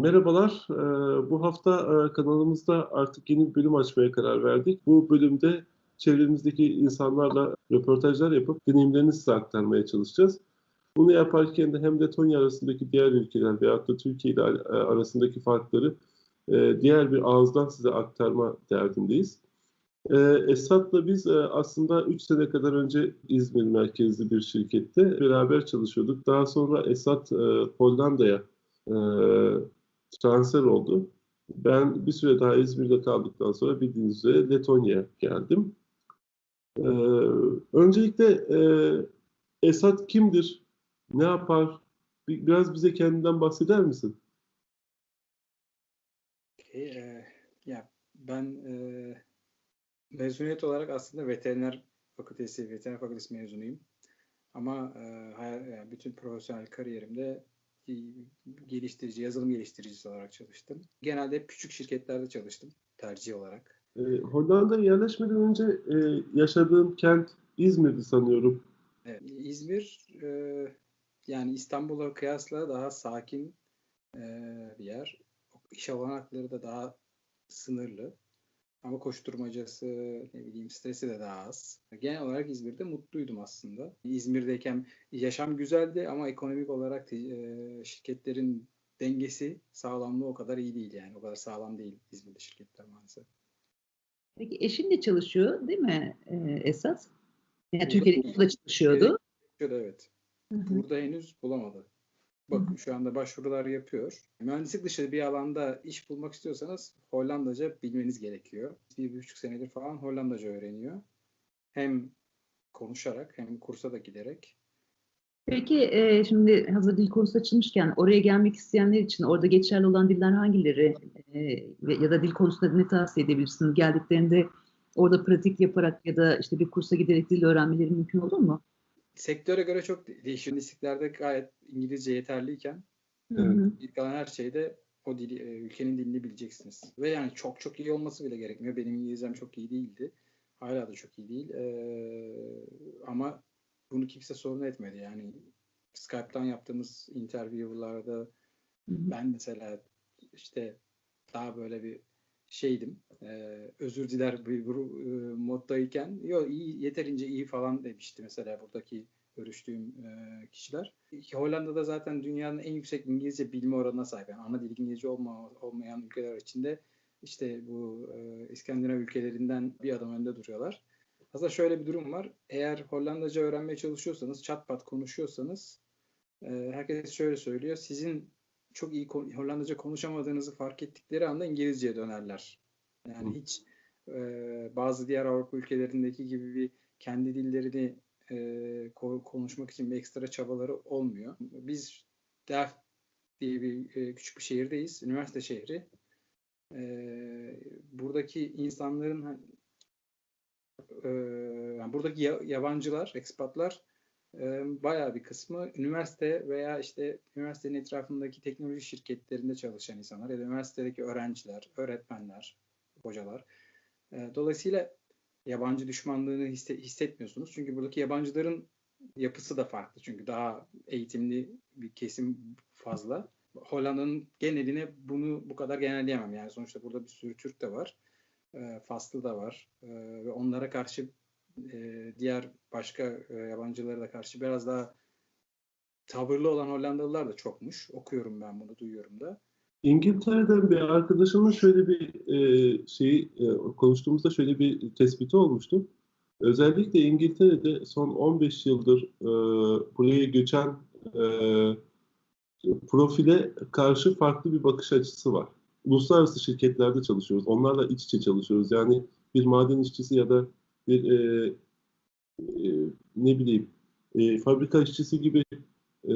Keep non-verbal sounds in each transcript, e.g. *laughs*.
Merhabalar. Ee, bu hafta e, kanalımızda artık yeni bir bölüm açmaya karar verdik. Bu bölümde çevremizdeki insanlarla röportajlar yapıp deneyimlerini size aktarmaya çalışacağız. Bunu yaparken de hem Letonya arasındaki diğer ülkeler veyahut da Türkiye ile e, arasındaki farkları e, diğer bir ağızdan size aktarma derdindeyiz. Esat'la biz aslında 3 sene kadar önce İzmir merkezli bir şirkette beraber çalışıyorduk. Daha sonra Esat Hollanda'ya transfer oldu. Ben bir süre daha İzmir'de kaldıktan sonra bildiğiniz üzere Letonya'ya geldim. Ee, öncelikle e, Esat kimdir? Ne yapar? Biraz bize kendinden bahseder misin? Okay, e, ya ben e, mezuniyet olarak aslında veteriner fakültesi, veteriner fakültesi mezunuyum. Ama e, bütün profesyonel kariyerimde geliştirici, yazılım geliştiricisi olarak çalıştım. Genelde hep küçük şirketlerde çalıştım tercih olarak. E, Hollanda'ya yerleşmeden önce e, yaşadığım kent İzmir'di sanıyorum. Evet, İzmir e, yani İstanbul'a kıyasla daha sakin e, bir yer. İş olanakları da daha sınırlı. Ama koşturmacası, ne bileyim stresi de daha az. Genel olarak İzmir'de mutluydum aslında. İzmir'deyken yaşam güzeldi ama ekonomik olarak e, şirketlerin dengesi, sağlamlığı o kadar iyi değil yani. O kadar sağlam değil İzmir'de şirketler maalesef. Peki eşin de çalışıyor değil mi e, esas? Yani Türkiye'de çalışıyordu. Evet. evet. Burada henüz bulamadı. Bakın şu anda başvurular yapıyor. Mühendislik dışı bir alanda iş bulmak istiyorsanız Hollandaca bilmeniz gerekiyor. Bir, bir buçuk senedir falan Hollandaca öğreniyor. Hem konuşarak hem kursa da giderek. Peki e, şimdi hazır dil konusu açılmışken oraya gelmek isteyenler için orada geçerli olan diller hangileri e, ya da dil konusunda ne tavsiye edebilirsiniz? Geldiklerinde orada pratik yaparak ya da işte bir kursa giderek dil öğrenmeleri mümkün olur mu? Sektöre göre çok değişiyor. Mühendisliklerde gayet İngilizce yeterliyken ilk kalan her şeyde o dili, e, ülkenin dilini bileceksiniz. Ve yani çok çok iyi olması bile gerekmiyor. Benim İngilizcem çok iyi değildi. Hala da çok iyi değil. Ee, ama bunu kimse sorun etmedi. Yani Skype'tan yaptığımız interview'larda ben mesela işte daha böyle bir şeydim. E, özür diler bir, bir e, moddayken yo iyi yeterince iyi falan demişti mesela buradaki görüştüğüm e, kişiler. Hollanda'da zaten dünyanın en yüksek İngilizce bilme oranına sahip. Yani ana dil İngilizce olma, olmayan ülkeler içinde işte bu e, İskandinav ülkelerinden bir adım önde duruyorlar. Aslında şöyle bir durum var. Eğer Hollandaca öğrenmeye çalışıyorsanız, çatpat konuşuyorsanız e, herkes şöyle söylüyor. Sizin çok iyi Hollandaca konuşamadığınızı fark ettikleri anda İngilizceye dönerler. Yani Hı. hiç e, bazı diğer Avrupa ülkelerindeki gibi bir kendi dillerini e, konuşmak için bir ekstra çabaları olmuyor. Biz Delft diye bir e, küçük bir şehirdeyiz. Üniversite şehri. E, buradaki insanların e, yani buradaki yabancılar, ekspatlar bayağı bir kısmı üniversite veya işte üniversitenin etrafındaki teknoloji şirketlerinde çalışan insanlar ya da üniversitedeki öğrenciler, öğretmenler, hocalar. Dolayısıyla yabancı düşmanlığını hissetmiyorsunuz. Çünkü buradaki yabancıların yapısı da farklı. Çünkü daha eğitimli bir kesim fazla. Hollanda'nın geneline bunu bu kadar genelleyemem. Yani sonuçta burada bir sürü Türk de var. Faslı da var. Ve onlara karşı e, diğer başka e, yabancılara da karşı biraz daha tavırlı olan Hollandalılar da çokmuş. Okuyorum ben bunu, duyuyorum da. İngiltere'den bir arkadaşımın şöyle bir e, şeyi e, konuştuğumuzda şöyle bir tespiti olmuştu. Özellikle İngiltere'de son 15 yıldır e, buraya göçen e, profile karşı farklı bir bakış açısı var. Uluslararası şirketlerde çalışıyoruz. Onlarla iç içe çalışıyoruz. Yani bir maden işçisi ya da bir e, e, ne bileyim e, fabrika işçisi gibi e,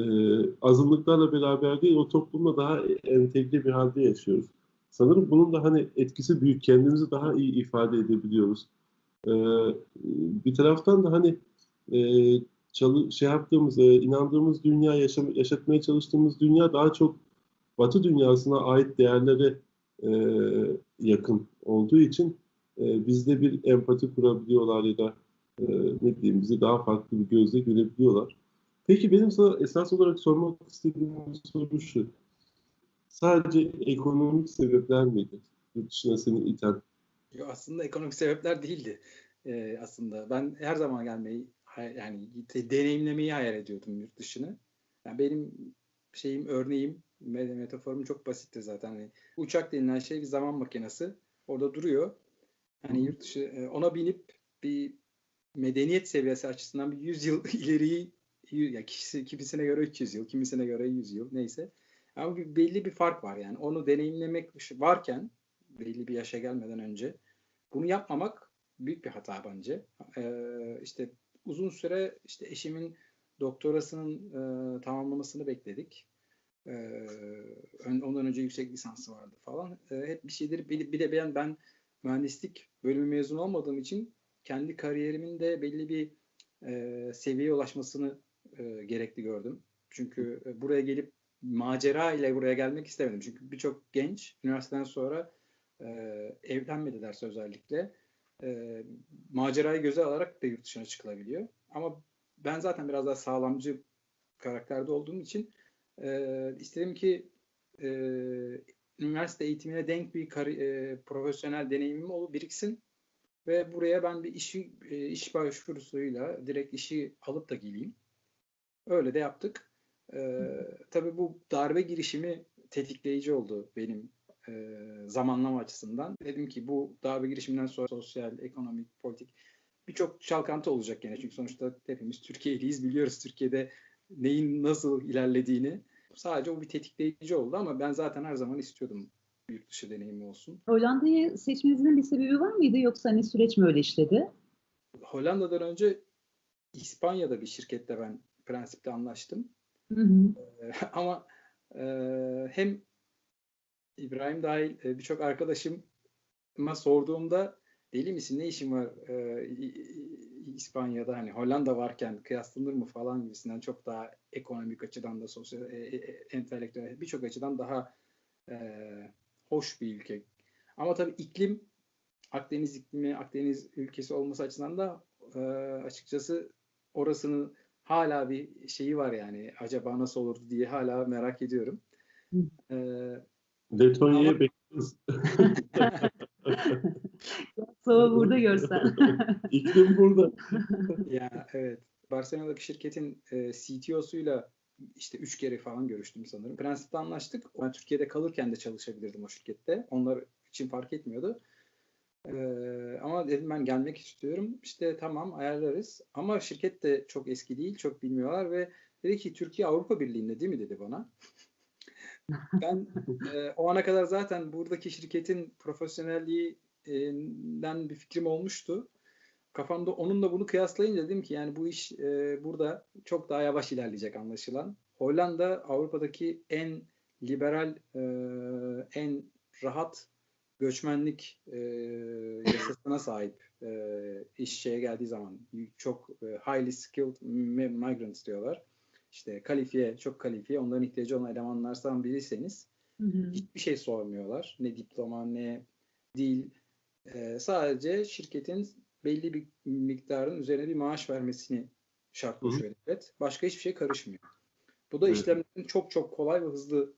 azınlıklarla beraber değil o toplumla daha entegre bir halde yaşıyoruz. Sanırım bunun da hani etkisi büyük. Kendimizi daha iyi ifade edebiliyoruz. E, bir taraftan da hani e, çalı, şey yaptığımız, e, inandığımız dünya, yaşam, yaşatmaya çalıştığımız dünya daha çok Batı dünyasına ait değerlere e, yakın olduğu için e, bizde bir empati kurabiliyorlar ya da e, ne diyeyim bizi daha farklı bir gözle görebiliyorlar. Peki benim sana esas olarak sormak istediğim soru şu. sadece ekonomik sebepler miydi? Yurt dışına seni iten. Yo, aslında ekonomik sebepler değildi. Ee, aslında ben her zaman gelmeyi yani deneyimlemeyi hayal ediyordum yurt dışını. Yani benim şeyim örneğim metaforum çok basitti zaten. Hani uçak denilen şey bir zaman makinesi. Orada duruyor. Hani yurt dışı e, ona binip bir medeniyet seviyesi açısından bir 100 yıl *laughs* ileriyi ya kişisi kimisine göre 300 yıl, kimisine göre 100 yıl neyse. Ama bir, belli bir fark var yani. Onu deneyimlemek varken belli bir yaşa gelmeden önce bunu yapmamak büyük bir hata bence. Ee, işte uzun süre işte eşimin doktorasının e, tamamlamasını bekledik. Ee, ondan önce yüksek lisansı vardı falan. Ee, hep bir şeydir. Bir, bir de ben ben mühendislik bölümü mezun olmadığım için kendi kariyerimin de belli bir e, seviyeye ulaşmasını e, gerekli gördüm. Çünkü e, buraya gelip macera ile buraya gelmek istemedim. Çünkü birçok genç üniversiteden sonra e, evlenmedilerse özellikle e, macerayı göze alarak da yurt dışına çıkılabiliyor. Ama ben zaten biraz daha sağlamcı karakterde olduğum için e, istedim ki e, üniversite eğitimine denk bir kari, e, profesyonel deneyimim ol biriksin ve buraya ben bir işi e, iş başvurusuyla direkt işi alıp da geleyim. Öyle de yaptık. E, tabii bu darbe girişimi tetikleyici oldu benim e, zamanlama açısından. Dedim ki bu darbe girişiminden sonra sosyal, ekonomik, politik birçok çalkantı olacak gene. Çünkü sonuçta hepimiz Türkiye'liyiz. Biliyoruz Türkiye'de neyin nasıl ilerlediğini. Sadece o bir tetikleyici oldu ama ben zaten her zaman istiyordum yurt dışı deneyimi olsun. Hollanda'yı seçmenizin bir sebebi var mıydı yoksa hani süreç mi öyle işledi? Hollanda'dan önce İspanya'da bir şirkette ben prensipte anlaştım. Hı hı. Ee, *laughs* ama e, hem İbrahim dahil e, birçok arkadaşıma sorduğumda deli misin? Ne işin var e, İspanya'da? Hani Hollanda varken kıyaslanır mı falan gibisinden çok daha ekonomik açıdan da sosyal e, e, entelektüel birçok açıdan daha e, hoş bir ülke. Ama tabii iklim Akdeniz iklimi, Akdeniz ülkesi olması açısından da e, açıkçası orasının hala bir şeyi var yani. Acaba nasıl olurdu diye hala merak ediyorum. E, Letonya'ya ama... *laughs* *laughs* Sova burada görsen. *laughs* İklim burada. *laughs* ya evet. Barcelona'daki şirketin e, CTO'suyla işte üç kere falan görüştüm sanırım. Prensipte anlaştık. Ben Türkiye'de kalırken de çalışabilirdim o şirkette. Onlar için fark etmiyordu. Ee, ama dedim ben gelmek istiyorum. İşte tamam ayarlarız. Ama şirket de çok eski değil, çok bilmiyorlar ve dedi ki Türkiye Avrupa Birliği'nde değil mi dedi bana. ben e, o ana kadar zaten buradaki şirketin profesyonelliğinden bir fikrim olmuştu. Kafamda onunla bunu kıyaslayınca dedim ki yani bu iş e, burada çok daha yavaş ilerleyecek anlaşılan. Hollanda Avrupa'daki en liberal, e, en rahat göçmenlik e, yasasına sahip e, iş şeye geldiği zaman çok e, highly skilled migrants diyorlar. İşte kalifiye, çok kalifiye, onların ihtiyacı olan elemanlardan biriyseniz hı hı. hiçbir şey sormuyorlar. Ne diploma, ne dil. E, sadece şirketin belli bir miktarın üzerine bir maaş vermesini şart koşuyor devlet. Başka hiçbir şey karışmıyor. Bu da evet. işlemlerin çok çok kolay ve hızlı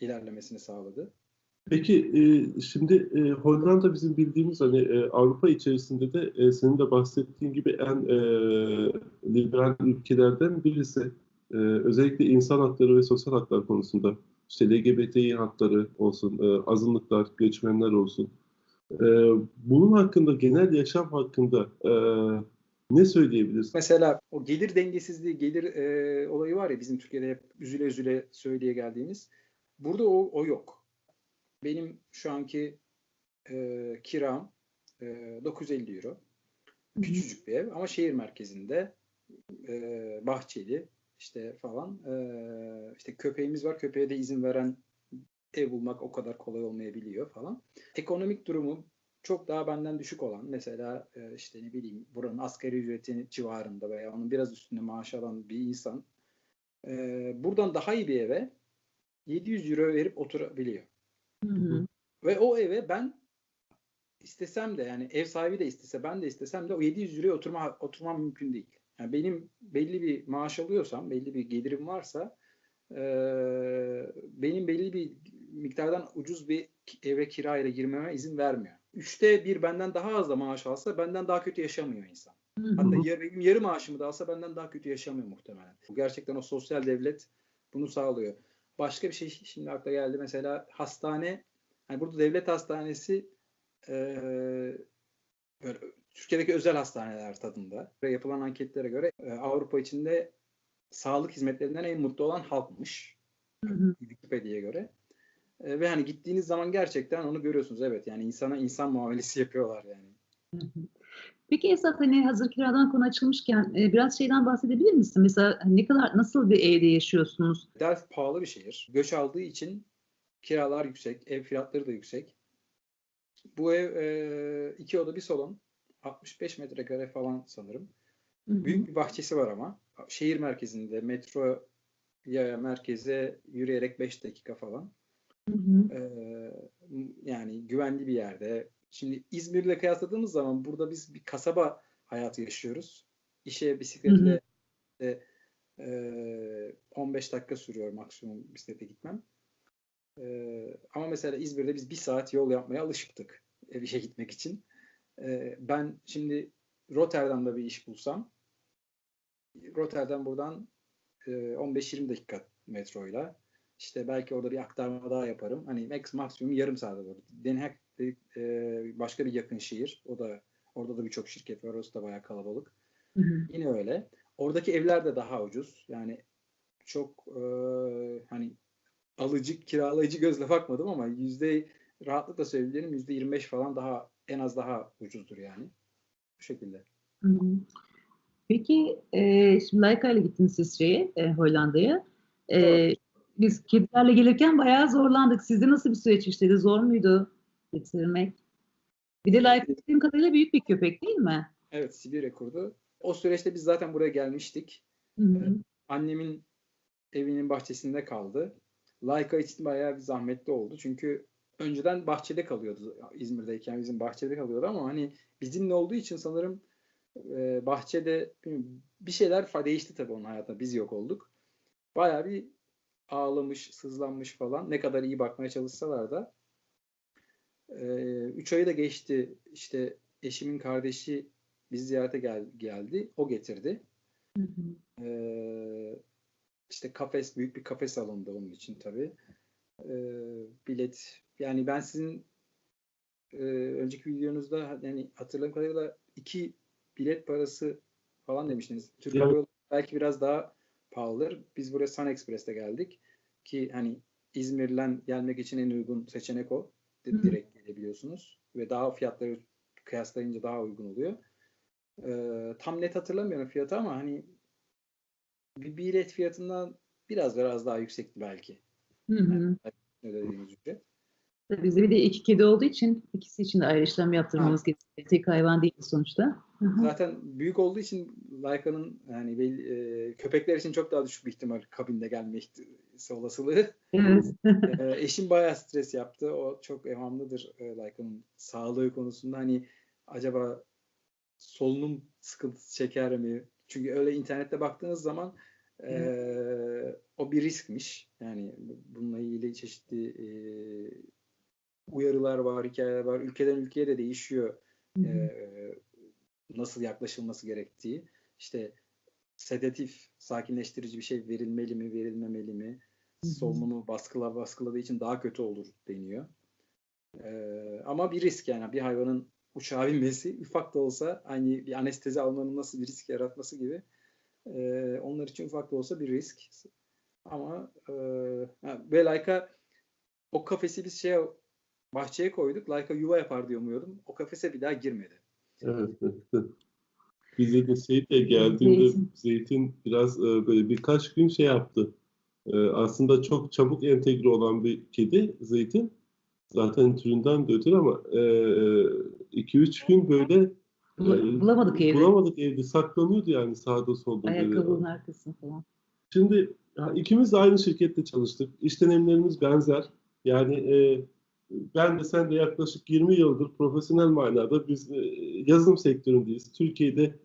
ilerlemesini sağladı. Peki e, şimdi e, Hollanda bizim bildiğimiz hani e, Avrupa içerisinde de e, senin de bahsettiğin gibi en e, liberal ülkelerden birisi. E, özellikle insan hakları ve sosyal haklar konusunda işte LGBTİ hakları olsun, e, azınlıklar, göçmenler olsun. E, bunun hakkında, genel yaşam hakkında e, ne söyleyebilirsin? Mesela o gelir dengesizliği, gelir e, olayı var ya bizim Türkiye'de hep üzüle üzüle söyleye geldiğimiz. Burada o, o yok. Benim şu anki e, kiram e, 950 euro. Küçücük bir ev ama şehir merkezinde e, bahçeli işte falan. E, işte köpeğimiz var. Köpeğe de izin veren ev bulmak o kadar kolay olmayabiliyor falan. Ekonomik durumu çok daha benden düşük olan mesela e, işte ne bileyim buranın asgari ücreti civarında veya onun biraz üstünde maaş alan bir insan e, buradan daha iyi bir eve 700 euro verip oturabiliyor. Hı hı. Ve o eve ben istesem de yani ev sahibi de istese ben de istesem de o 700 liraya oturma oturmam mümkün değil. Yani benim belli bir maaş alıyorsam, belli bir gelirim varsa e, benim belli bir miktardan ucuz bir eve kirayla girmeme izin vermiyor. Üçte bir benden daha az da maaş alsa benden daha kötü yaşamıyor insan. Hatta yarı, yarı maaşımı da alsa benden daha kötü yaşamıyor muhtemelen. Bu gerçekten o sosyal devlet bunu sağlıyor. Başka bir şey şimdi akla geldi. Mesela hastane, hani burada devlet hastanesi eee, böyle Türkiye'deki özel hastaneler tadında. Ve yapılan anketlere göre e, Avrupa içinde sağlık hizmetlerinden en mutlu olan halkmış. Wikipedia'ya göre. E, ve hani gittiğiniz zaman gerçekten onu görüyorsunuz. Evet yani insana insan muamelesi *laughs* yapıyorlar yani. Peki Esat hani hazır kiradan konu açılmışken e, biraz şeyden bahsedebilir misin? Mesela ne kadar nasıl bir evde yaşıyorsunuz? Delft pahalı bir şehir. Göç aldığı için kiralar yüksek, ev fiyatları da yüksek. Bu ev e, iki oda bir salon. 65 metrekare falan sanırım. Büyük bir bahçesi var ama. Şehir merkezinde metro ya merkeze yürüyerek 5 dakika falan. Hı hı. Ee, yani güvenli bir yerde. Şimdi İzmir'le kıyasladığımız zaman burada biz bir kasaba hayatı yaşıyoruz. İşe bisikletle de, e, 15 dakika sürüyor maksimum bisiklete gitmem. E, ama mesela İzmir'de biz bir saat yol yapmaya alışıktık e, işe gitmek için. E, ben şimdi Rotterdam'da bir iş bulsam Rotterdam buradan e, 15-20 dakika metroyla işte belki orada bir aktarma daha yaparım. Hani max maksimum yarım saat olur. Den Haag e, başka bir yakın şehir. O da orada da birçok şirket var. Orası da bayağı kalabalık. Hı hı. Yine öyle. Oradaki evler de daha ucuz. Yani çok e, hani alıcı, kiralayıcı gözle bakmadım ama yüzde rahatlıkla söyleyebilirim yüzde 25 falan daha en az daha ucuzdur yani. Bu şekilde. Hı hı. Peki e, şimdi Laika ile gittiniz siz şeye, e, Hollanda'ya. E, Doğru. Biz kedilerle gelirken bayağı zorlandık. Sizde nasıl bir süreç işledi? Zor muydu getirmek? Bir de Laika bildiğim kadarıyla büyük bir köpek değil mi? Evet Sibirya kurdu. O süreçte biz zaten buraya gelmiştik. Hı hı. Annemin evinin bahçesinde kaldı. Laika için bayağı bir zahmetli oldu. Çünkü önceden bahçede kalıyordu. İzmir'deyken bizim bahçede kalıyordu ama hani bizimle olduğu için sanırım e, bahçede bir şeyler değişti tabii onun hayatında. Biz yok olduk. Bayağı bir ağlamış, sızlanmış falan. Ne kadar iyi bakmaya çalışsalar da. E, üç ayı da geçti. İşte eşimin kardeşi bizi ziyarete gel geldi. O getirdi. Hı hı. Ee, işte kafes büyük bir kafes alındı onun için tabii. Ee, bilet yani ben sizin e, önceki videonuzda yani hatırladığım kadarıyla iki bilet parası falan demiştiniz. Türk Evet. Belki biraz daha pahalıdır. Biz buraya Sun Express'te geldik ki hani İzmir'den gelmek için en uygun seçenek o. Direkt gelebiliyorsunuz ve daha fiyatları kıyaslayınca daha uygun oluyor. Ee, tam net hatırlamıyorum fiyatı ama hani bir bilet fiyatından biraz biraz daha yüksekti belki. Hı hı. Yani ücret. Tabii Bizde bir de iki kedi olduğu için ikisi için de ayrı işlem yaptırmamız gerekiyor. Tek hayvan değil sonuçta. Hı hı. Zaten büyük olduğu için Layka'nın yani belli- e, köpekler için çok daha düşük bir ihtimal kabinde gelme olasılığı. Evet. *laughs* E, eşim bayağı stres yaptı. O çok evhamlıdır e, Layka'nın sağlığı konusunda. Hani acaba solunum sıkıntısı çeker mi? Çünkü öyle internette baktığınız zaman e, o bir riskmiş. Yani bununla ilgili çeşitli e, uyarılar var, hikayeler var. Ülkeden ülkeye de değişiyor Hı hı. e, nasıl yaklaşılması gerektiği. İşte sedatif, sakinleştirici bir şey verilmeli mi, verilmemeli mi? Solunumu baskıla baskıladığı için daha kötü olur deniyor. E, ama bir risk yani bir hayvanın uçağa binmesi *laughs* ufak da olsa aynı bir anestezi almanın nasıl bir risk yaratması gibi e, onlar için ufak da olsa bir risk. Ama e, ve Laika o kafesi biz şeye bahçeye koyduk. Laika yuva yapar diye umuyordum. O kafese bir daha girmedi. Evet, evet. Bize de de geldiğinde Zeytin. Zeytin biraz e, böyle birkaç gün şey yaptı. E, aslında çok çabuk entegre olan bir kedi Zeytin. Zaten türünden de ötürü ama 2-3 gün böyle e, bulamadık evde. Bulamadık evde. Saklanıyordu yani sağda solda. Ayakkabının arkasında falan. Şimdi ya, ikimiz de aynı şirkette çalıştık. İş deneyimlerimiz benzer. Yani e, ben de sen de yaklaşık 20 yıldır profesyonel manada biz e, yazılım sektöründeyiz. Türkiye'de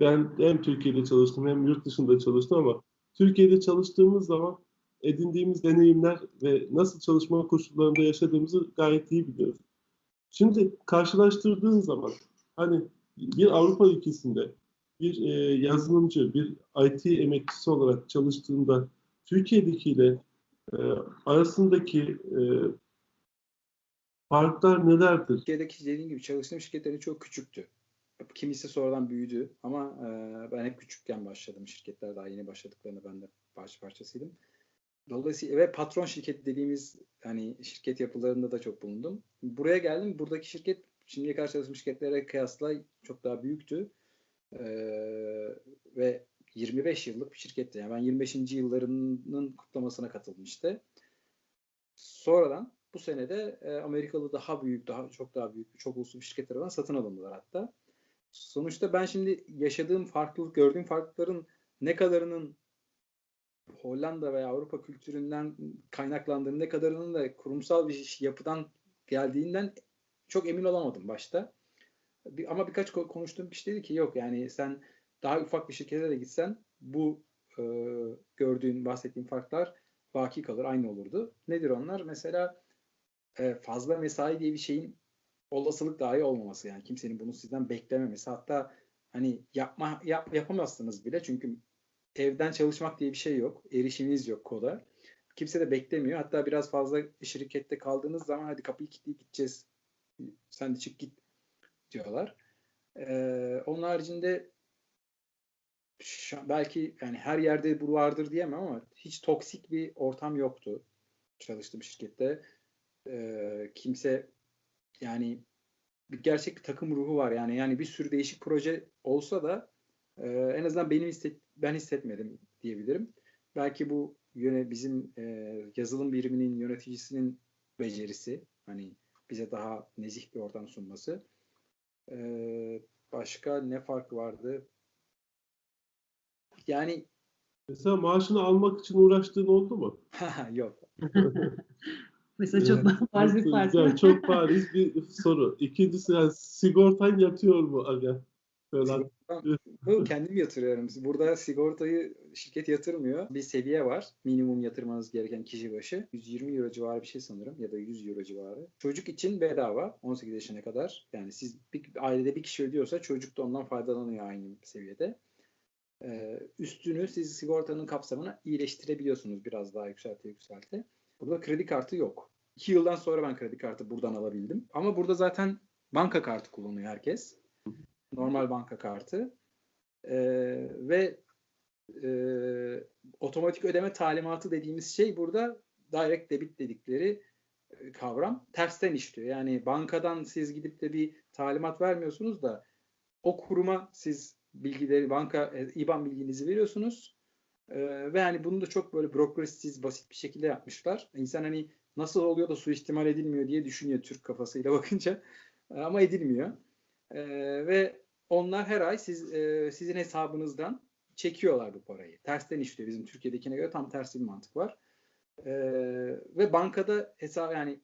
ben hem Türkiye'de çalıştım hem yurt dışında çalıştım ama Türkiye'de çalıştığımız zaman edindiğimiz deneyimler ve nasıl çalışma koşullarında yaşadığımızı gayet iyi biliyoruz. Şimdi karşılaştırdığın zaman hani bir Avrupa ülkesinde bir e, yazılımcı, bir IT emekçisi olarak çalıştığında Türkiye'dekiyle e, arasındaki e, farklar nelerdir? Türkiye'deki dediğim gibi çalıştığım şirketlerin çok küçüktü. Kimisi sonradan büyüdü ama e, ben hep küçükken başladım. Şirketler daha yeni başladıklarını ben de parça parçasıydım. Dolayısıyla ve patron şirket dediğimiz hani şirket yapılarında da çok bulundum. Buraya geldim. Buradaki şirket şimdiye kadar çalıştığım şirketlere kıyasla çok daha büyüktü. Ee, ve 25 yıllık bir şirketti. Yani ben 25. yıllarının kutlamasına katıldım işte. Sonradan bu sene de e, Amerikalı daha büyük, daha çok daha büyük, çok uluslu bir şirket tarafından satın alındılar hatta. Sonuçta ben şimdi yaşadığım farklılık, gördüğüm farklılıkların ne kadarının Hollanda veya Avrupa kültüründen kaynaklandığını, ne kadarının da kurumsal bir yapıdan geldiğinden çok emin olamadım başta. Bir, ama birkaç konuştuğum kişi dedi ki yok yani sen daha ufak bir şirkete de gitsen bu e, gördüğün, bahsettiğin farklar baki kalır, aynı olurdu. Nedir onlar? Mesela e, fazla mesai diye bir şeyin olasılık dahi olmaması yani kimsenin bunu sizden beklememesi hatta hani yapma yap, yapamazsınız bile çünkü evden çalışmak diye bir şey yok. Erişiminiz yok koda. Kimse de beklemiyor. Hatta biraz fazla şirkette kaldığınız zaman hadi kapıyı kilitleyip gideceğiz. Sen de çık git diyorlar. Ee, onun haricinde belki yani her yerde bu vardır diyemem ama hiç toksik bir ortam yoktu çalıştığım şirkette. Ee, kimse yani bir gerçek bir takım ruhu var yani yani bir sürü değişik proje olsa da e, en azından benim hisset, ben hissetmedim diyebilirim. Belki bu yöne bizim e, yazılım biriminin yöneticisinin becerisi hani bize daha nezih bir ortam sunması. E, başka ne fark vardı? Yani Mesela maaşını almak için uğraştığın oldu mu? *laughs* Yok. *laughs* Mesela çok Evet. bariz bir fark. Yani çok bariz bir soru. İkincisi yani sigortan yatıyor mu aga? Falan. Kendim yatırıyorum. Burada sigortayı şirket yatırmıyor. Bir seviye var. Minimum yatırmanız gereken kişi başı. 120 euro civarı bir şey sanırım ya da 100 euro civarı. Çocuk için bedava 18 yaşına kadar. Yani siz bir ailede bir kişi ödüyorsa çocuk da ondan faydalanıyor aynı seviyede. Ee, üstünü siz sigortanın kapsamını iyileştirebiliyorsunuz biraz daha yükselte yükselte. Burada kredi kartı yok. 2 yıldan sonra ben kredi kartı buradan alabildim. Ama burada zaten banka kartı kullanıyor herkes. Normal banka kartı. Ee, ve e, otomatik ödeme talimatı dediğimiz şey burada direct debit dedikleri e, kavram tersten işliyor. Yani bankadan siz gidip de bir talimat vermiyorsunuz da o kuruma siz bilgileri, banka e, IBAN bilginizi veriyorsunuz. Ee, ve hani bunu da çok böyle bürokrasiz, basit bir şekilde yapmışlar. İnsan hani nasıl oluyor da suistimal edilmiyor diye düşünüyor Türk kafasıyla *laughs* bakınca. Ama edilmiyor. Ee, ve onlar her ay siz e, sizin hesabınızdan çekiyorlar bu parayı. Tersten işliyor. Bizim Türkiye'dekine göre tam tersi bir mantık var. Ee, ve bankada hesap yani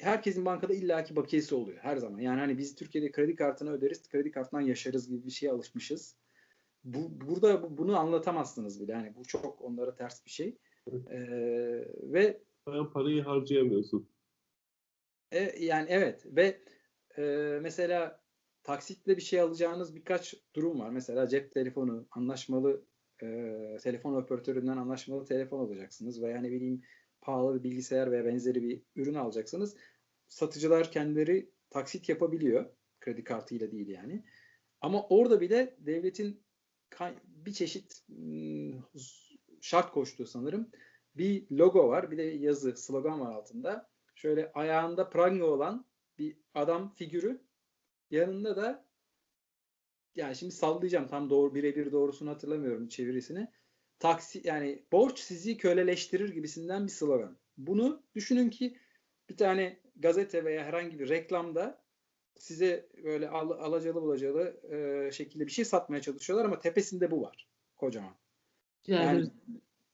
herkesin bankada illaki bakiyesi oluyor her zaman. Yani hani biz Türkiye'de kredi kartını öderiz, kredi kartından yaşarız gibi bir şeye alışmışız. Bu, burada bunu anlatamazsınız bile. Yani bu çok onlara ters bir şey. Ee, ve Bayağı parayı harcayamıyorsun. e, yani evet ve e, mesela taksitle bir şey alacağınız birkaç durum var. Mesela cep telefonu, anlaşmalı e, telefon operatöründen anlaşmalı telefon alacaksınız veya ne bileyim pahalı bir bilgisayar veya benzeri bir ürün alacaksınız. Satıcılar kendileri taksit yapabiliyor. Kredi kartıyla değil yani. Ama orada bile devletin bir çeşit şart koştuğu sanırım. Bir logo var, bir de yazı, slogan var altında. Şöyle ayağında pranga olan bir adam figürü. Yanında da yani şimdi sallayacağım tam doğru birebir doğrusunu hatırlamıyorum çevirisini. Taksi yani borç sizi köleleştirir gibisinden bir slogan. Bunu düşünün ki bir tane gazete veya herhangi bir reklamda size böyle al, alacalı bulacalı e, şekilde bir şey satmaya çalışıyorlar ama tepesinde bu var kocaman. Yani,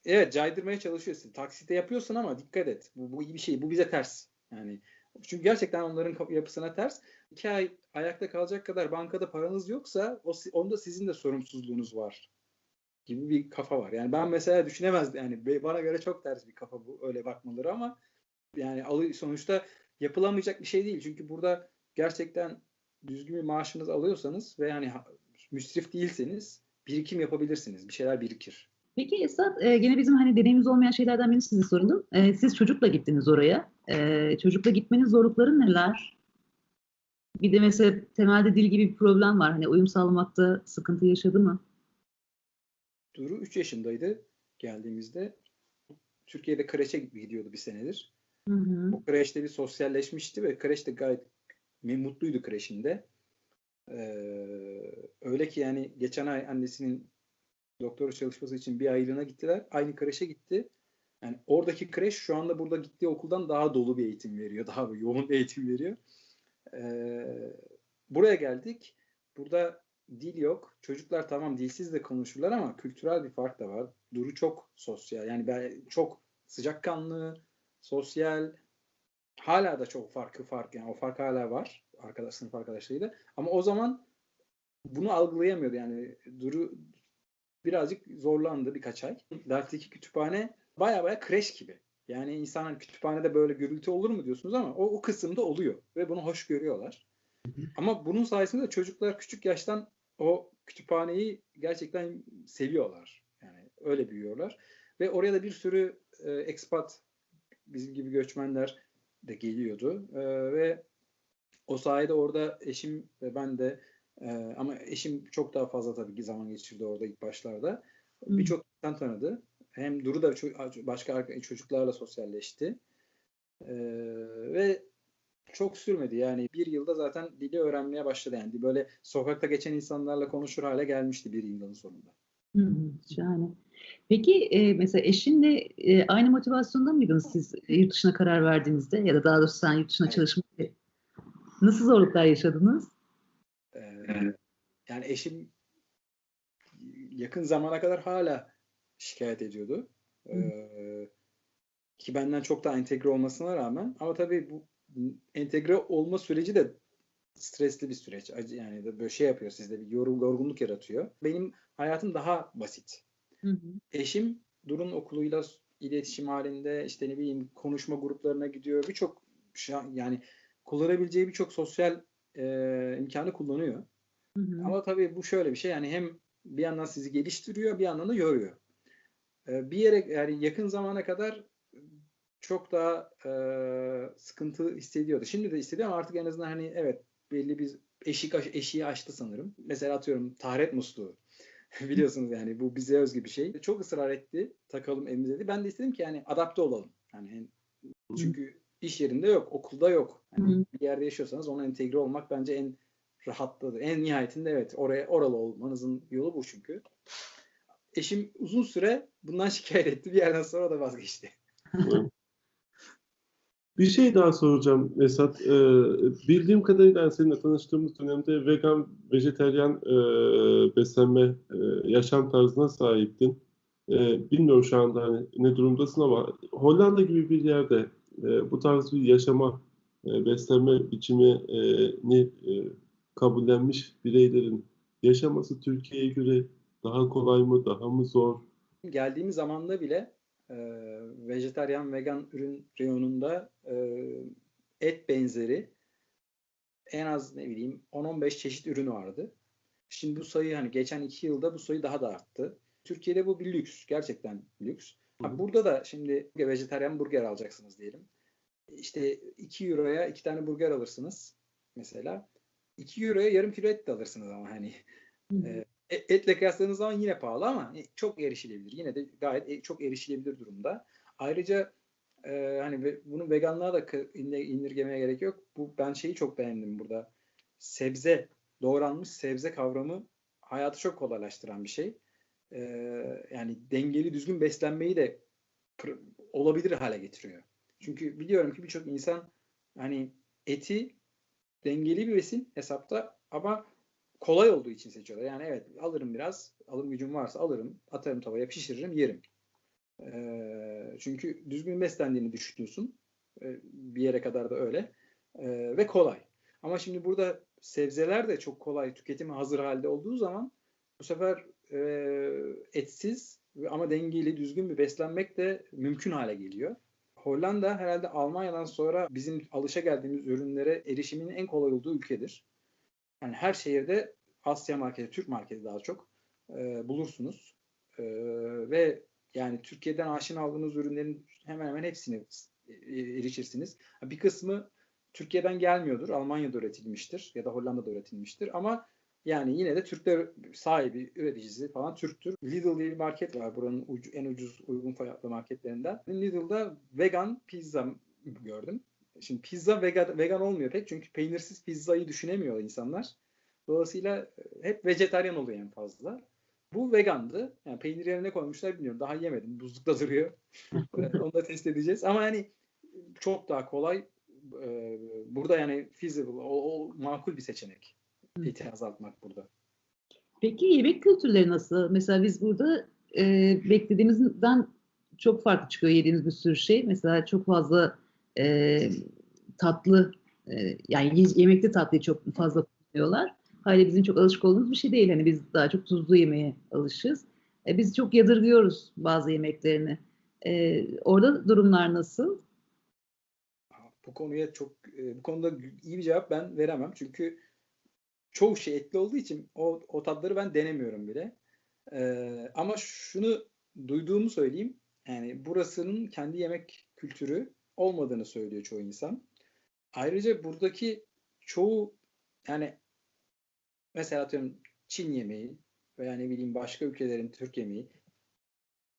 evet caydırmaya çalışıyorsun. Taksite yapıyorsun ama dikkat et. Bu, bu iyi bir şey. Bu bize ters. Yani çünkü gerçekten onların yapısına ters. İki ay ayakta kalacak kadar bankada paranız yoksa o, onda sizin de sorumsuzluğunuz var gibi bir kafa var. Yani ben mesela düşünemezdim. Yani bana göre çok ters bir kafa bu öyle bakmaları ama yani sonuçta yapılamayacak bir şey değil. Çünkü burada gerçekten düzgün bir maaşınız alıyorsanız ve yani müsrif değilseniz birikim yapabilirsiniz. Bir şeyler birikir. Peki Esat, e, gene bizim hani deneyimimiz olmayan şeylerden birini size soralım. E, siz çocukla gittiniz oraya. E, çocukla gitmenin zorlukları neler? Bir de mesela temelde dil gibi bir problem var. Hani uyum sağlamakta sıkıntı yaşadı mı? Duru 3 yaşındaydı geldiğimizde. Türkiye'de kreşe gidiyordu bir senedir. Hı hı. O kreşte bir sosyalleşmişti ve kreş de gayet mutluydu kreşinde. Ee, öyle ki yani geçen ay annesinin doktora çalışması için bir aylığına gittiler. Aynı kreşe gitti. Yani oradaki kreş şu anda burada gittiği okuldan daha dolu bir eğitim veriyor. *laughs* Daha bir yoğun bir eğitim veriyor. Ee, buraya geldik. Burada dil yok. Çocuklar tamam dilsiz de konuşurlar ama kültürel bir fark da var. Duru çok sosyal. Yani ben çok sıcakkanlı, sosyal. Hala da çok farkı fark. Yani o fark hala var. Arkadaş, sınıf arkadaşlarıyla. Ama o zaman bunu algılayamıyordu. Yani Duru birazcık zorlandı birkaç ay. Dersteki kütüphane baya baya kreş gibi. Yani insanlar kütüphanede böyle gürültü olur mu diyorsunuz ama o, o kısımda oluyor ve bunu hoş görüyorlar. Ama bunun sayesinde de çocuklar küçük yaştan o kütüphaneyi gerçekten seviyorlar. Yani öyle büyüyorlar. Ve oraya da bir sürü e, expat bizim gibi göçmenler de geliyordu. E, ve o sayede orada eşim ve ben de e, ama eşim çok daha fazla tabii ki zaman geçirdi orada ilk başlarda. Birçok insan tanıdı. Hem Duru da başka çocuklarla sosyalleşti. E, ve çok sürmedi. Yani bir yılda zaten dili öğrenmeye başladı. Yani böyle sokakta geçen insanlarla konuşur hale gelmişti bir yılın sonunda. Hı, şahane. Peki e, mesela eşinle e, aynı motivasyonda mıydınız siz yurt dışına karar verdiğinizde ya da daha doğrusu sen yurt dışına evet. çalışmak Nasıl zorluklar yaşadınız? Ee, yani eşim yakın zamana kadar hala şikayet ediyordu. Ee, ki benden çok daha entegre olmasına rağmen ama tabii bu entegre olma süreci de stresli bir süreç. Yani de böyle şey yapıyor sizde bir yorgunluk yaratıyor. Benim hayatım daha basit. Hı hı. Eşim Durun okuluyla iletişim halinde işte ne bileyim konuşma gruplarına gidiyor. Birçok yani kullanabileceği birçok sosyal e, imkanı kullanıyor. Hı hı. Ama tabii bu şöyle bir şey yani hem bir yandan sizi geliştiriyor bir yandan da yoruyor. E, bir yere yani yakın zamana kadar çok daha e, sıkıntı hissediyordu. Şimdi de hissediyor ama artık en azından hani evet belli bir eşik eşiği aştı sanırım. Mesela atıyorum taharet musluğu. *laughs* Biliyorsunuz yani bu bize özgü bir şey. Çok ısrar etti. Takalım evimize dedi. Ben de istedim ki yani adapte olalım. Yani çünkü iş yerinde yok, okulda yok. Yani bir yerde yaşıyorsanız ona entegre olmak bence en rahatladı. En nihayetinde evet oraya oralı olmanızın yolu bu çünkü. Eşim uzun süre bundan *laughs* şikayet etti. Bir yerden sonra da vazgeçti. Bir şey daha soracağım Esat. Ee, bildiğim kadarıyla seninle tanıştığımız dönemde vegan, vejeteryan e, beslenme e, yaşam tarzına sahiptin. E, bilmiyorum şu anda hani ne durumdasın ama Hollanda gibi bir yerde e, bu tarz bir yaşama, e, beslenme biçimini e, kabullenmiş bireylerin yaşaması Türkiye'ye göre daha kolay mı, daha mı zor? Geldiğimiz zamanda bile e, vejetaryen vegan ürün reyonunda e, et benzeri en az ne bileyim 10-15 çeşit ürün vardı. Şimdi bu sayı hani geçen iki yılda bu sayı daha da arttı. Türkiye'de bu bir lüks. Gerçekten lüks. Ha, burada da şimdi vejetaryen burger alacaksınız diyelim. İşte 2 euroya iki tane burger alırsınız mesela. 2 euroya yarım kilo et de alırsınız ama hani e, etle kıyasladığınız zaman yine pahalı ama çok erişilebilir. Yine de gayet e, çok erişilebilir durumda. Ayrıca e, hani bunu veganlığa da indirgemeye gerek yok. Bu ben şeyi çok beğendim burada. Sebze, doğranmış sebze kavramı hayatı çok kolaylaştıran bir şey. E, yani dengeli düzgün beslenmeyi de olabilir hale getiriyor. Çünkü biliyorum ki birçok insan hani eti dengeli bir besin hesapta ama kolay olduğu için seçiyorlar. Yani evet alırım biraz, alım gücüm varsa alırım, atarım tavaya, pişiririm, yerim. E, çünkü düzgün beslendiğini düşünüyorsun. E, bir yere kadar da öyle. E, ve kolay. Ama şimdi burada sebzeler de çok kolay tüketime hazır halde olduğu zaman bu sefer e, etsiz ama dengeli, düzgün bir beslenmek de mümkün hale geliyor. Hollanda herhalde Almanya'dan sonra bizim alışa geldiğimiz ürünlere erişimin en kolay olduğu ülkedir. Yani her şehirde Asya marketi, Türk marketi daha çok e, bulursunuz. E, ve yani Türkiye'den aşina aldığınız ürünlerin hemen hemen hepsini e, erişirsiniz. Bir kısmı Türkiye'den gelmiyordur. Almanya'da üretilmiştir ya da Hollanda'da üretilmiştir. Ama yani yine de Türkler sahibi, üreticisi falan Türktür. Lidl diye bir market var buranın ucu, en ucuz uygun fiyatlı marketlerinden. Lidl'da vegan pizza gördüm. Şimdi pizza vegan, vegan olmuyor pek çünkü peynirsiz pizzayı düşünemiyor insanlar. Dolayısıyla hep vejetaryen oluyor en fazla. Bu vegandı. Yani peynir yerine koymuşlar bilmiyorum. Daha yemedim. Buzlukta duruyor. *laughs* Onu da test edeceğiz. Ama yani çok daha kolay. Burada yani feasible, o, o makul bir seçenek. Eti azaltmak burada. Peki yemek kültürleri nasıl? Mesela biz burada e, beklediğimizden çok farklı çıkıyor yediğimiz bir sürü şey. Mesela çok fazla e, tatlı, e, yani yemekte tatlıyı çok fazla kullanıyorlar. Hayli bizim çok alışık olduğumuz bir şey değil. Hani biz daha çok tuzlu yemeye alışız. E, biz çok yadırgıyoruz bazı yemeklerini. E, orada durumlar nasıl? Bu konuya çok e, bu konuda iyi bir cevap ben veremem. Çünkü çoğu şey etli olduğu için o, o tatları ben denemiyorum bile. Ee, ama şunu duyduğumu söyleyeyim. Yani burasının kendi yemek kültürü olmadığını söylüyor çoğu insan. Ayrıca buradaki çoğu yani mesela atıyorum Çin yemeği veya ne bileyim başka ülkelerin Türk yemeği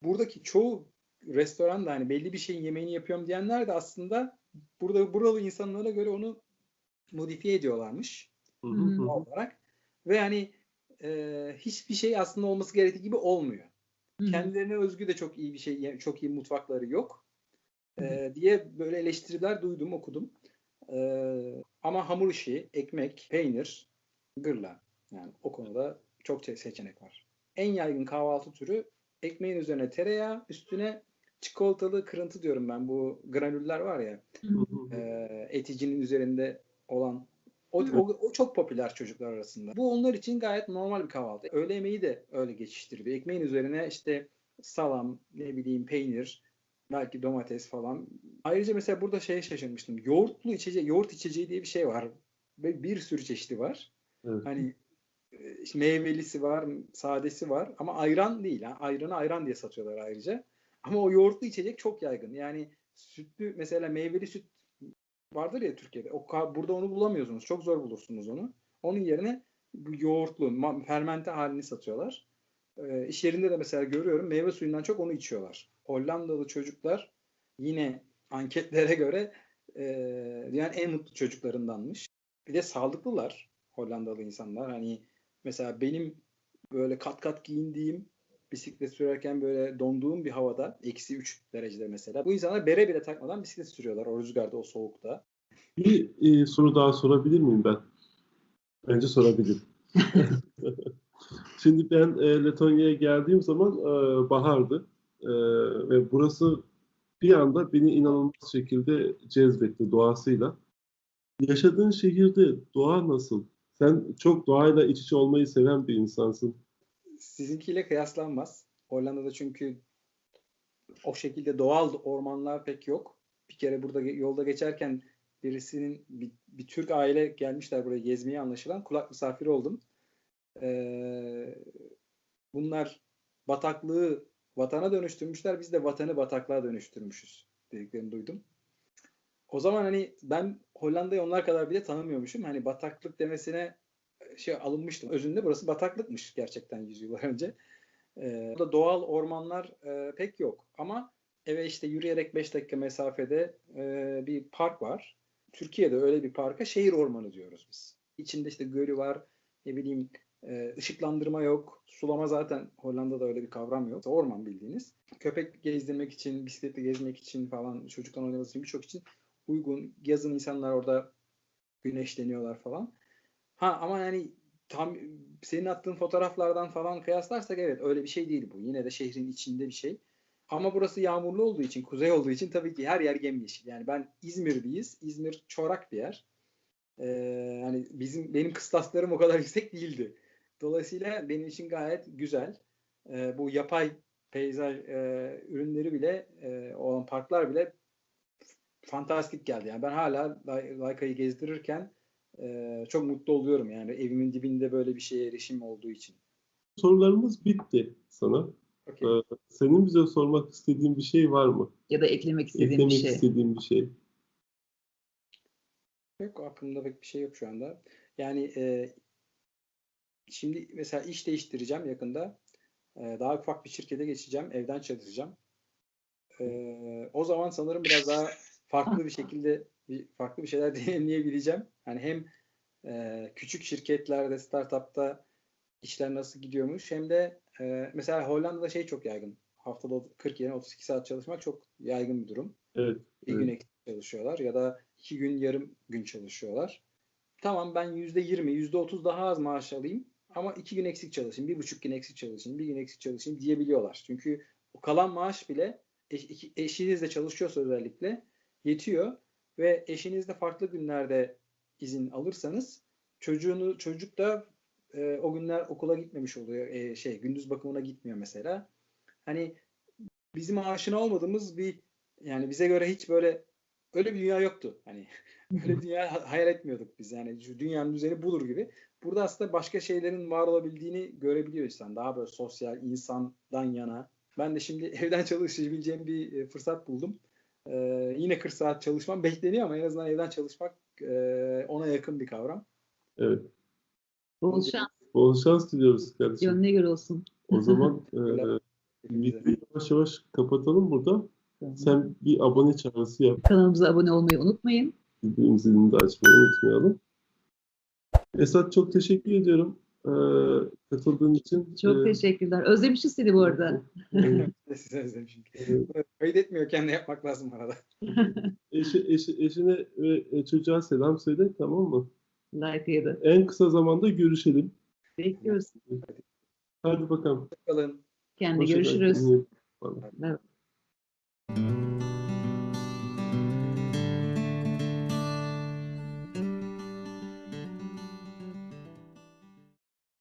buradaki çoğu restoran da hani belli bir şeyin yemeğini yapıyorum diyenler de aslında burada buralı insanlara göre onu modifiye ediyorlarmış. Hı hı. olarak ve yani e, hiçbir şey aslında olması gerektiği gibi olmuyor. Hı hı. Kendilerine özgü de çok iyi bir şey, çok iyi mutfakları yok e, diye böyle eleştiriler duydum, okudum. E, ama hamur işi, ekmek, peynir, gırla yani o konuda çok seçenek var. En yaygın kahvaltı türü ekmeğin üzerine tereyağı, üstüne çikolatalı kırıntı diyorum ben. Bu granüller var ya, e, eticinin üzerinde olan o, o, o çok popüler çocuklar arasında. Bu onlar için gayet normal bir kahvaltı. Öğle yemeği de öyle geçiştiriliyor. Ekmeğin üzerine işte salam, ne bileyim peynir, belki domates falan. Ayrıca mesela burada şeye şaşırmıştım. Yoğurtlu içeceği, yoğurt içeceği diye bir şey var. Ve bir sürü çeşidi var. Evet. Hani işte meyvelisi var, sadesi var ama ayran değil. Ha. Ayranı ayran diye satıyorlar ayrıca. Ama o yoğurtlu içecek çok yaygın. Yani sütlü mesela meyveli süt vardır ya Türkiye'de. O burada onu bulamıyorsunuz. Çok zor bulursunuz onu. Onun yerine bu yoğurtlu, fermente halini satıyorlar. E, iş yerinde de mesela görüyorum meyve suyundan çok onu içiyorlar. Hollandalı çocuklar yine anketlere göre e, yani en mutlu çocuklarındanmış. Bir de sağlıklılar Hollandalı insanlar. Hani mesela benim böyle kat kat giyindiğim bisiklet sürerken böyle donduğum bir havada eksi 3 derecede mesela. Bu insanlar bere bile takmadan bisiklet sürüyorlar o rüzgarda o soğukta. Bir e, soru daha sorabilir miyim ben? Bence sorabilirim. *laughs* Şimdi ben e, Letonya'ya geldiğim zaman e, bahardı e, ve burası bir anda beni inanılmaz şekilde cezbetti doğasıyla. Yaşadığın şehirde doğa nasıl? Sen çok doğayla iç içe olmayı seven bir insansın sizinkiyle kıyaslanmaz. Hollanda'da çünkü o şekilde doğal ormanlar pek yok. Bir kere burada yolda geçerken birisinin bir, bir Türk aile gelmişler buraya gezmeye anlaşılan. Kulak misafiri oldum. Bunlar bataklığı vatana dönüştürmüşler. Biz de vatanı bataklığa dönüştürmüşüz dediklerini duydum. O zaman hani ben Hollanda'yı onlar kadar bile tanımıyormuşum. Hani bataklık demesine şey alınmıştım. Özünde burası bataklıkmış gerçekten yüzyıllar önce. Ee, burada doğal ormanlar e, pek yok. Ama eve işte yürüyerek 5 dakika mesafede e, bir park var. Türkiye'de öyle bir parka şehir ormanı diyoruz biz. İçinde işte gölü var, ne bileyim e, ışıklandırma yok. Sulama zaten Hollanda'da öyle bir kavram yok. Orman bildiğiniz. Köpek gezdirmek için, bisikletle gezmek için falan, çocuktan oynaması için birçok için uygun. Yazın insanlar orada güneşleniyorlar falan. Ha ama yani tam senin attığın fotoğraflardan falan kıyaslarsak evet öyle bir şey değil bu. Yine de şehrin içinde bir şey. Ama burası yağmurlu olduğu için, kuzey olduğu için tabii ki her yer yemyeşil. Yani ben İzmir'deyiz. İzmir çorak bir yer. Ee, yani bizim benim kıstaslarım o kadar *laughs* yüksek değildi. Dolayısıyla benim için gayet güzel. E, bu yapay peyzaj e, ürünleri bile e, olan parklar bile fantastik geldi. Yani ben hala Lay- Layka'yı gezdirirken e, çok mutlu oluyorum yani evimin dibinde böyle bir şeye erişim olduğu için. Sorularımız bitti sana. Okey. Ee, senin bize sormak istediğin bir şey var mı? Ya da eklemek istediğim Eklemek bir şey. istediğin bir şey. Yok aklımda pek bir şey yok şu anda. Yani e, şimdi mesela iş değiştireceğim yakında. E, daha ufak bir şirkete geçeceğim. Evden çalışacağım. E, o zaman sanırım biraz daha farklı bir şekilde farklı bir şeyler *laughs* deneyimleyebileceğim. Yani hem e, küçük şirketlerde, startupta işler nasıl gidiyormuş hem de e, mesela Hollanda'da şey çok yaygın. Haftada 40 yerine 32 saat çalışmak çok yaygın bir durum. Evet. Bir Evet. gün eksik çalışıyorlar ya da iki gün yarım gün çalışıyorlar. Tamam ben yüzde yirmi, yüzde otuz daha az maaş alayım ama iki gün eksik çalışayım, bir buçuk gün eksik çalışayım, bir gün eksik çalışayım diyebiliyorlar. Çünkü o kalan maaş bile eş, eşinizle çalışıyorsa özellikle yetiyor ve eşiniz de farklı günlerde izin alırsanız çocuğunu çocuk da e, o günler okula gitmemiş oluyor. E, şey gündüz bakımına gitmiyor mesela. Hani bizim aşina olmadığımız bir yani bize göre hiç böyle öyle bir dünya yoktu. Hani *laughs* öyle bir dünya ha- hayal etmiyorduk biz. Yani dünyanın düzeni budur gibi. Burada aslında başka şeylerin var olabildiğini görebiliyor insan. Daha böyle sosyal, insandan yana. Ben de şimdi *laughs* evden çalışabileceğim bir e, fırsat buldum. Ee, yine 40 saat çalışmam *laughs* bekleniyor ama en azından evden çalışmak e, ona yakın bir kavram. Evet. Bol şans. Bol şans diliyoruz kardeşim. Gönlüne göre olsun. O zaman *laughs* e, videoyu yavaş yavaş kapatalım burada. Sen bir abone çağrısı yap. Kanalımıza abone olmayı unutmayın. Bildirim zilini de açmayı unutmayalım. Esat çok teşekkür ediyorum e, katıldığın için. Çok E, teşekkürler. Özlemişiz seni bu arada. Size *laughs* özlemişim. Kaydetmiyorken de yapmak lazım arada. *laughs* eşi, eşi, eşine ve e, çocuğa selam söyle tamam mı? Da. En kısa zamanda görüşelim. Bekliyoruz. Hadi bakalım. Kalın. Kendine Hoşça görüşürüz. İyi. Bye.